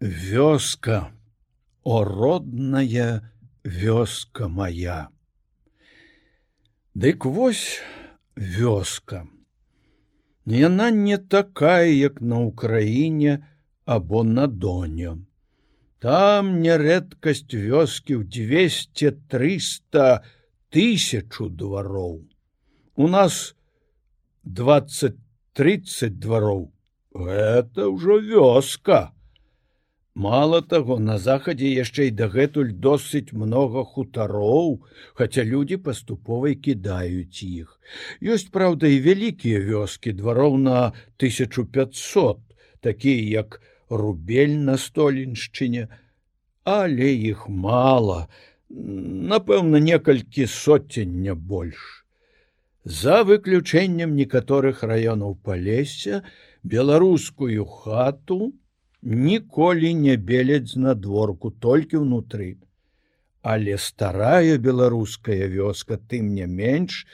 Вёска, о родная вёска моя. Дык вось вёска. Яна не такая, як на Украіне або на Доне. Там нярэдкасць вёскі ў 200-300 тысячу двароў. У нас 20-30 двароў. Гэта ўжо вёска. Мало таго, на захадзе яшчэ і дагэтуль досыць много хутароў, хаця людзі паступова кідаюць іх. Ёсць, праўда, і вялікія вёскі двароў на 1500, такія як рубель на столеншчыне, але іх мала, напэўна, некалькі соцення больш. За выключэннем некаторых раёнаў палесся беларускую хату, ніколі не беляць знадворку толькі ўнутры. Але старая беларуская вёска тым не менш,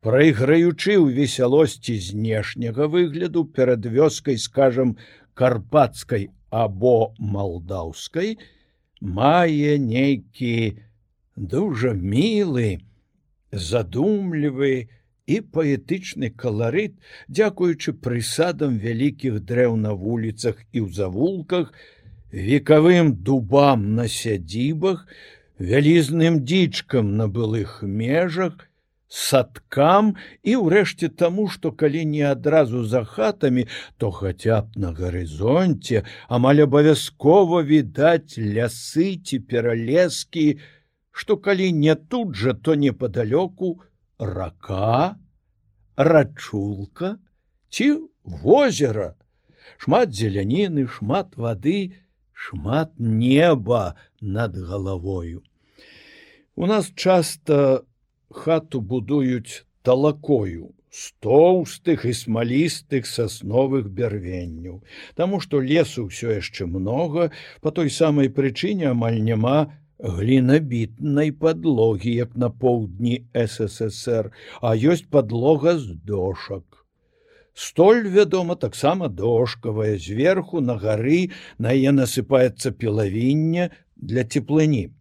прайграючы ў весялосці знешняга выгляду перад вёскай, скажам, карпатскай або малдаўскай, мае нейкі дужа мілы, задумлівы, і паэтычны каларыт, дзякуючы прысадам вялікіх дрэў на вуліцах і ў завулках, векавым дубам на сядзібах, вялізным дзічкам на былых межах, садкам і ўрэшце таму, што калі не адразу за хатамі, то хаця б на гарызонце амаль абавязкова відаць лясы ці пералескі, што калі не тут жа, то непадалёку, рака, рачулка ці возера, шмат зеляніны, шмат вады, шмат неба над галавою. У нас часта хату будуюць талакою, стоўстых і смалістых сасновых бярвенняў, Таму што лесу ўсё яшчэ многа, по той самай прычыне амаль няма, глінабітнай подлогі як на поўдні ссср а ёсць подлога з дошак. Столь вядома таксама дошкавая зверху на гары на яе насыпаецца пілавінне для цеплыні.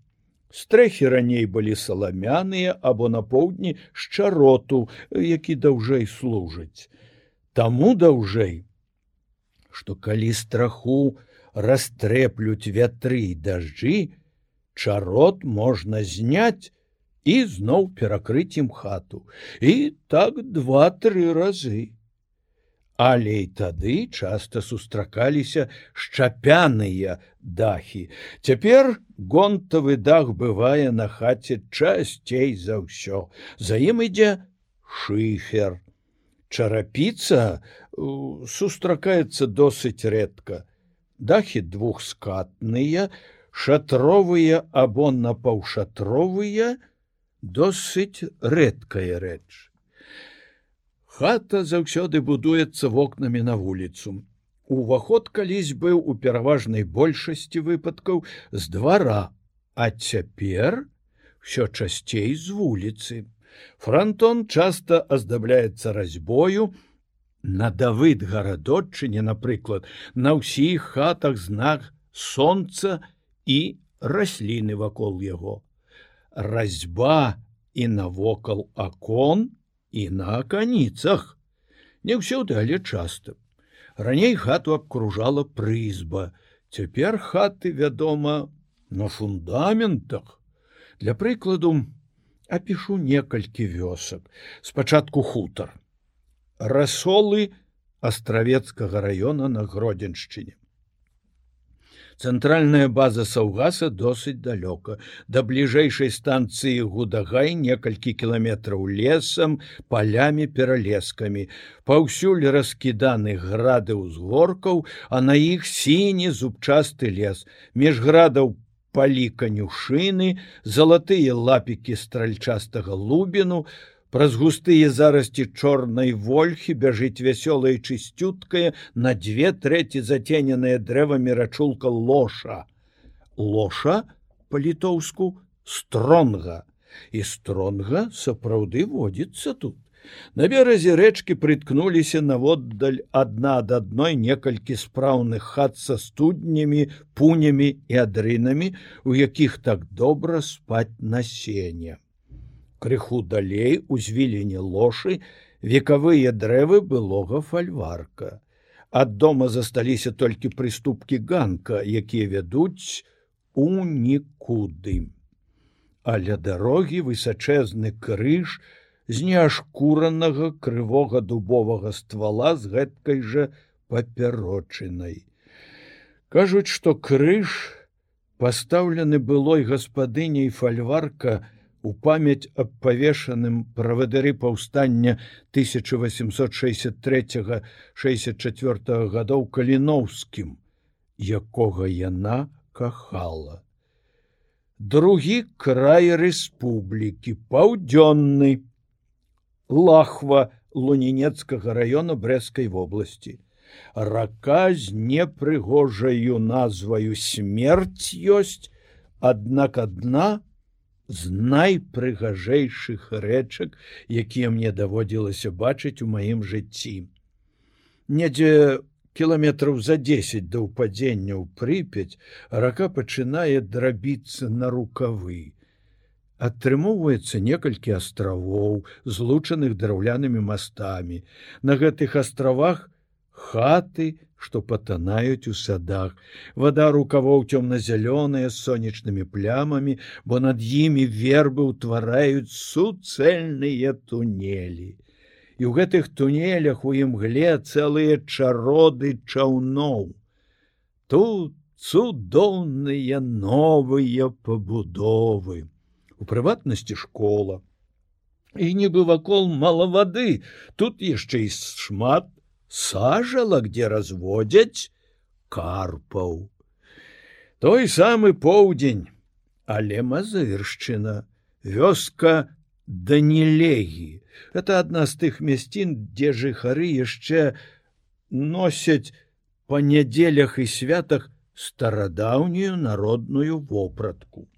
Стрэхі раней былі саламяныя або на поўдні шчароту які даўжэй служыць. Таму даўжэй што калі страху растрэплюць вятры дажджы чарот можна зняць і зноў перакрыць ім хату і так два-тры разы. Але і тады часта сустракаліся шчапяныя дахі. Цяпер гонтавы дах бывае на хаце часцей за ўсё. За ім ідзе шыфер. Чарапіца сустракаецца досыць рэдка. Дахі двухскатныя, шатровыя або напаўшатровыя досыць рэдкая рэч. Хата заўсёды будуецца вокнамі на вуліцу. Уваход калісь быў у пераважнай большасці выпадкаў з двара, а цяпер ўсё часцей з вуліцы. Франтон часта аздабляецца разьбою, На давыд гарадотчыне, напрыклад, на ўсіх хатах знак сонца і расліны вакол яго. Разьба і навокал акон і на аканіцах. Не ўсюды, але часта. Раней хату абкружала прызба. Цяпер хаты, вядома, на фундаментах. Для прыкладу апішу некалькі вёсак. Спачатку хутар. Расолы астравецкага раёна на гродзеншчыне. Цэнтральная база саўгаса досыць далёка. Да бліжэйшай станцыі гудагай некалькі кіламетраў лесам, палямі пералескамі. Паўсюль раскіданы грады ўзгоркаў, а на іх сіні зубчасты лес. Між градаў палі канюшыны, залатыя лапікі стральчастага лубіну, Праз густыя зарасці чорнай вольхі бяжыць вясёлая чысцюткая на дзве трэці зацененая дрэвамі рачулка лоша. Лоша па-літоўску стронга. І стронга сапраўды водзіцца тут. На беразе рэчкі прыткнуліся наводдаль адна ад адной некалькі спраўных хат са студнямі, пунямі і адрынамі, у якіх так добра спаць насення. Крыху далей у звіліне лошы векавыя дрэвы былога фальварка. Ад дома засталіся толькі прыступкі ганка, якія вядуць у нікуды. А ля дарогі высачэзны крыж, з неашкуранага крывога дубовага ствала з гэткай жа папярочынай. Кажуць, што крыж пастаўлены былой гаспадыняй фальварка у памяць аб павешаным правадыры паўстання 1863-64 гадоў каліноўскім, якога яна кахала. Другі край рэспублікі паўдзённы лахва лунінецкага района брэскай вобласці. Рака з непрыгожаю назваю смерць ёсць, аднак адна з найпрыгажэйшых рэчак, якія мне даводзілася бачыць у маім жыцці. Недзе кіламетраў за 10 да ўпадзення ў прыпяць рака пачынае драбіцца на рукавы атрымоўваецца некалькі астравоў злучаных драўлянымі мастамі на гэтых астравах хаты што патанаюць у садах. Вода рукавоў цёмна-зялёная з сонечнымі плямамі бо над імі вербы ўтвараюць суцэльныя тунелі і ў гэтых тунелях у імгле цэлыя чароды чаўноў. Тут цудоўныя новыя пабудовы. У прыватнасці школа. І нібы вакол мала вады, тут яшчэ і шмат сажала, где разводзяць карпаў. Той самы поўдзень, але мазыршчына, вёска данілегі. Это адна з тых мясцін, дзе жыхары яшчэ носяць па нядзелях і святах старадаўнюю народную вопратку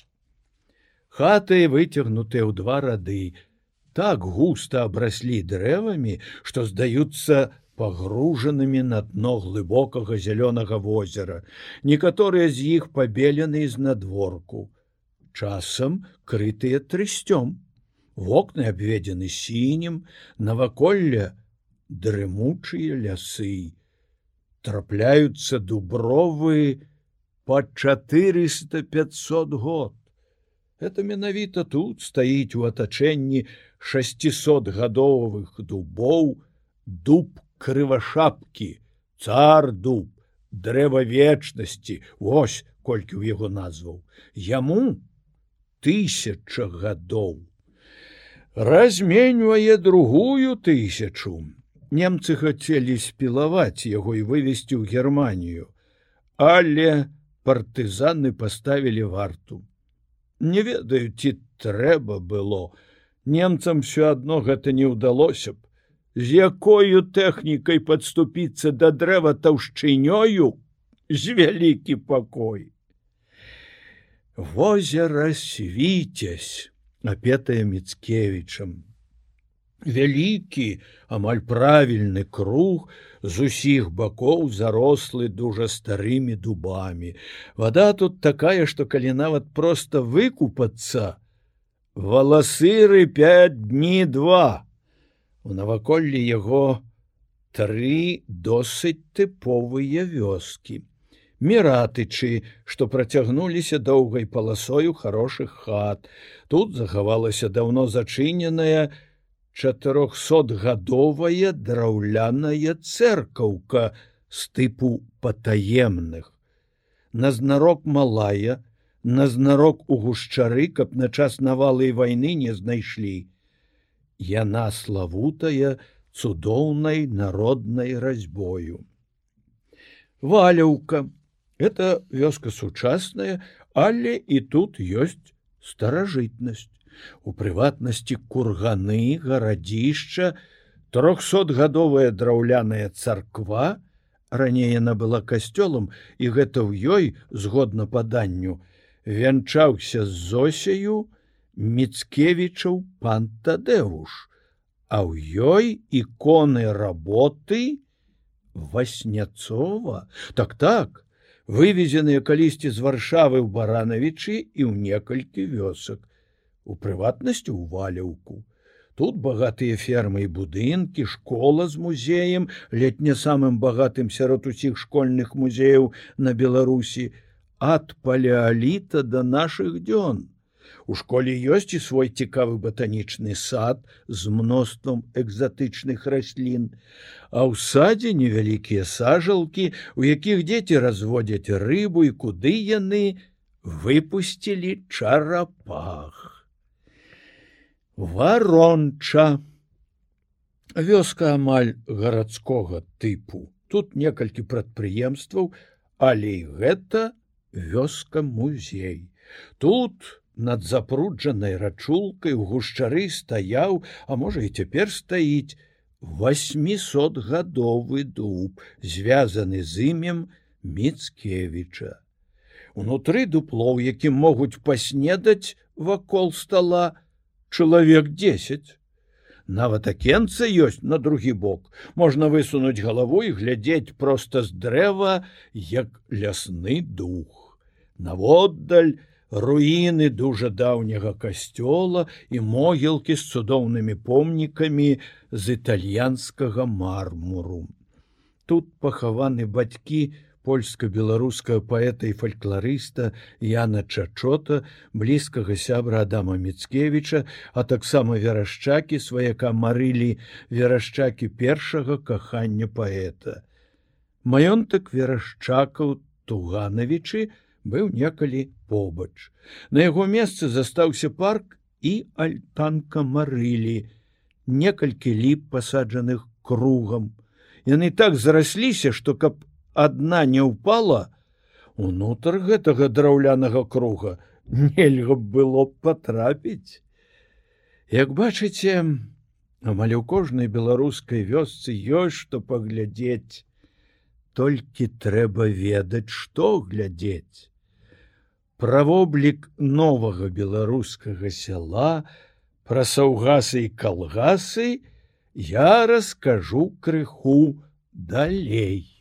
хаты выцягнутыя ў два рады так густа абраслі дрэвамі што здаюцца пагружанымі на дно глыбокага зялёнага возера. Некаторыя з іх пабелены з надворку часам крытыя трысцём вокны абведзены сінім наваколля дрымучыя лясы. Трапляюцца дубровы по 400 500 год. Это менавіта тут стаіць у атачэнні 600гадовых дубоў дуб крывашапкі цар дуб дрэва вечнасці ось колькі ў яго назваў яму тысяча гадоў разменьвае другую тысячу немцы хацелі спілаваць яго і вывесці ў германію але партызаны паставілі варту Не ведаю, ці трэба было. Немцам все адно гэта не ўдалося б. З якою тэхнікай падступіцца да дрэва таўшчынёю з вялікі пакой. Возера свіцясь, апетая міцкевічам вялікі амаль правільны круг з усіх бакоў зарослы дужа старымі дубамі. Вода тут такая што калі нават проста выкупацца валасыры пять дні два у наваколлі яго тры досыць тыповыя вёскі міратычы што працягнуліся доўгай паласою хорошых хат тут захавалася даўно зачыненая чатырохсотгадовая драўляная церкаўка з тыпу патаемных. Назнарок малая, назнарок у гушчары, каб на час навалы вайны не знайшлі. Яна славутая цудоўнай народнай разьбою. Валяўка это вёска сучасная, але і тут ёсць старажытнасць у прыватнасці курганы гарадзішча трохсотгадовая драўляная царква раней яна была касцёлам і гэта ў ёй згодна паданню вянчаўся з зосею міцкевічаў пантадэвуш а ў ёй іконы работы васняцова так так вывезеныя калісьці з варшавы ў баранавічы і ў некалькі вёсак у прыватнасці ў валяўку тут багатыя фермы і будынкі школа з музеем ледь не самым багатым сярод усіх школьных музеяў на беларусі ад палеаліта да нашых дзён У школе ёсць і свой цікавы батанічны сад з мноствам экзатычных раслін, а ў садзе невялікія сажалкі, у якіх дзеці разводзяць рыбу і куды яны выпусцілі чарапах. Варонча. Вёска амаль гарадскога тыпу. Тут некалькі прадпрыемстваў, але і гэта вёска музей. Тут над запруджанай рачулкай у гушчары стаяў, а можа і цяпер стаіць восьмісотгадовы дуб, звязаны з імем Мцкевіча. Унутры дуплоў, якім могуць паснедаць вакол стола чалавек 10. Нават акенца ёсць на другі бок. Можна высунуць галаву і глядзець проста з дрэва, як лясны дух. Наводдаль, руіны дужа даўняга касцёла і могілкі з цудоўнымі помнікамі з італьянскага мармуру. Тут пахаваны бацькі польска-беларускага паэта і фальклорыста Яна Чачота, блізкага сябра Адама Мцкевіча, а таксама верашчакі сваяка марылі верашчакі першага кахання паэта. Маёнтак верашчакаў Туганавічы, быў некалі побач. На яго месцы застаўся парк і альтанка марылі, некалькі ліп пасаджаных кругам. Яны так зарасліся, што каб адна не ўпала, унутр гэтага драўлянага круга нельга было патрапіць. Як бачыце, амаль у кожнай беларускай вёсцы ёсць што паглядзець, толькі трэба ведаць, што глядзець правоблік новага беларускага сяла пра саўгасы і калгасы я раскажу крыху далей